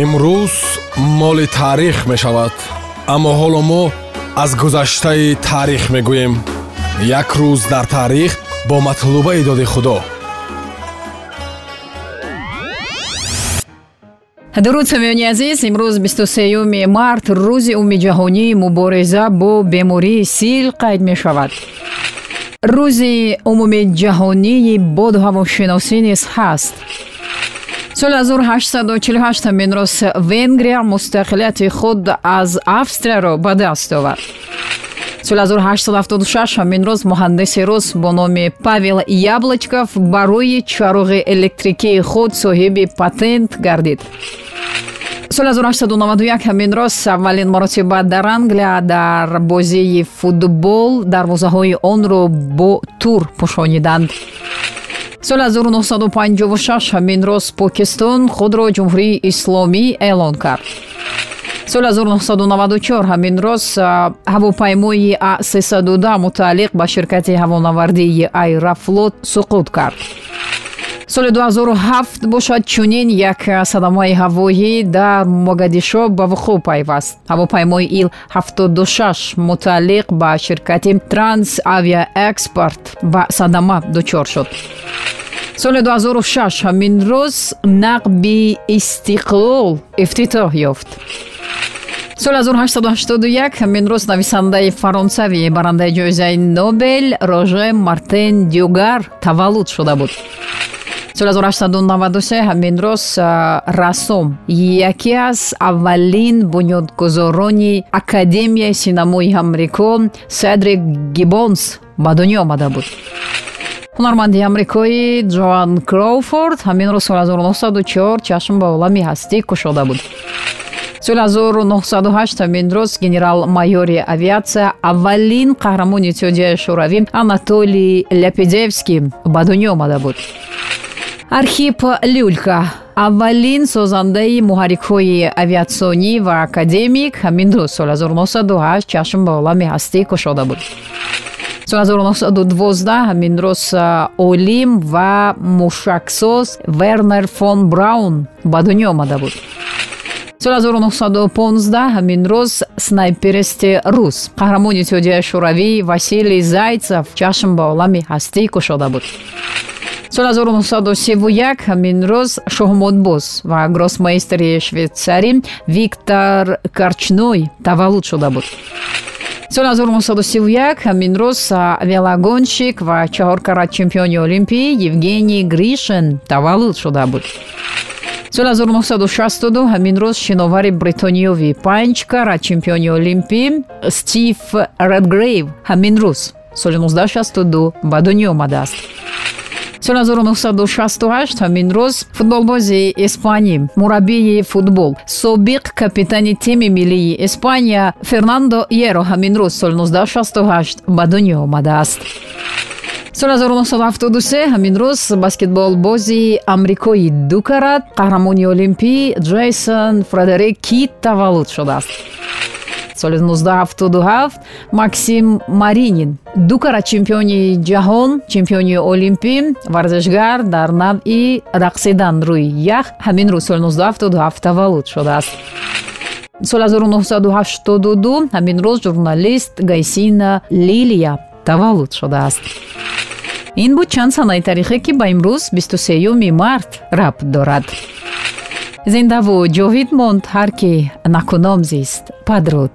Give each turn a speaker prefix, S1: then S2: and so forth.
S1: имрӯз моли таърих мешавад аммо ҳоло мо аз гузаштаи таърих мегӯем. Як рӯз дар таърих бо матлубаи доди худо.
S2: Дуруд самиёни азиз имрӯз 23 март рӯзи умумиҷаҳонии мубориза бо бемории сил қайд мешавад? Рӯзи умумиҷаҳонии боду ҳавошиносӣ низ ҳаст соли 1848 ҳамин роз венгрия мустақилияти худ аз австрияро ба даст овард соли 1876 ҳамин роз муҳандиси рус бо номи павел яблочков барои чароғи электрикии худ соҳиби патент гардид. соли 1891 ҳамин роз аввалин маротиба дар англия дар бозии футбол дарвозаҳои онро бо тур пӯшониданд соли 1956 ҳамин роз покистон худро ҷумҳурии исломӣ эълон кард. Соли 1994 ҳамин роз ҳавопаймои а310 мутааллиқ ба ширкати ҳавонавардии айрафлот суқут кард соли 2007 бошад чунин як садамаи ҳавоӣ дар могадишо ба вуқӯъ пайваст. Ҳавопаймои ил 76 мутааллиқ ба ширкати транс авиа экспорт ба садама дучор шуд. Соли 2006 ҳамин рӯз нақби истиқлол ифтитоҳ ёфт. Соли 1881 ҳамин рӯз нависандаи фаронсавӣ барандаи ҷоизаи нобел роже мартен дюгар таваллуд шуда буд соли 1893 ҳамин роз рассом яке аз аввалин бунёдгузорони академияи синамои амрико седрик гибонс ба дунё омада буд. Ҳунарманди амрикоӣ ҷоан кроуфорд ҳамин рӯз соли 1904 чашм ба олами ҳастӣ кушода буд. соли 1908 ҳамин рӯз генерал-майёри авиатсия аввалин қаҳрамони иттиҳодияи шӯравӣ анатолий ляпидевский ба дунё омада буд архип люлька. Аввалин созандаи муҳаррикҳои авиатсонӣ ва академик. Ҳамин рӯз соли 1908 чашм ба олами ҳастӣ кушода буд. соли 1912 ҳамин рӯз олим ва мушаксоз вернер фон браун ба дунё омада буд. соли 1915 ҳамин рӯз снайперисти рус. Қаҳрамони иттиҳодияи шӯравӣ василий зайцев чашм ба олами ҳастӣ кушода буд соли 1931 ҳамин рӯз шоҳмодбоз ва гроссмейстери швейтсарӣ виктор карчной таваллуд шуда буд. Соли 1931 ҳамин рӯз велогонщик ва чаҳоркарат чемпиони олимпӣ евгений гришин таваллуд шуда буд. Соли 1962 ҳамин рӯз шиновари бритониёви панҷкара чемпиони олимпӣ стив редгрейв ҳамин рӯз соли 1962 ба дунё омадааст соли 1968 ҳамин рӯз футболбози испанӣ мураббии футбол. Собиқ капитани тими миллии испания фернандо еро ҳамин рӯз соли 1968 ба дунё омадааст. Соли 1973 ҳамин рӯз баскетболбози амрикои дукарат қаҳрамони олимпӣ джейсон фредерик кит таваллуд шудааст соли 1977 максим маринин. Дукара чемпиони ҷаҳон чемпиони олимпӣ варзишгар дар навъи рақсидан рӯи ях ҳамин рӯз соли 1977 таваллуд шудааст. Соли 1982 ҳамин рӯз журналист гайсина лилия таваллуд шудааст. Ин буд чанд санаи таърихе ки ба имрӯз 23 март рабт дорад. Зиндаву ҷовид монд ҳар ки накуном зист падруд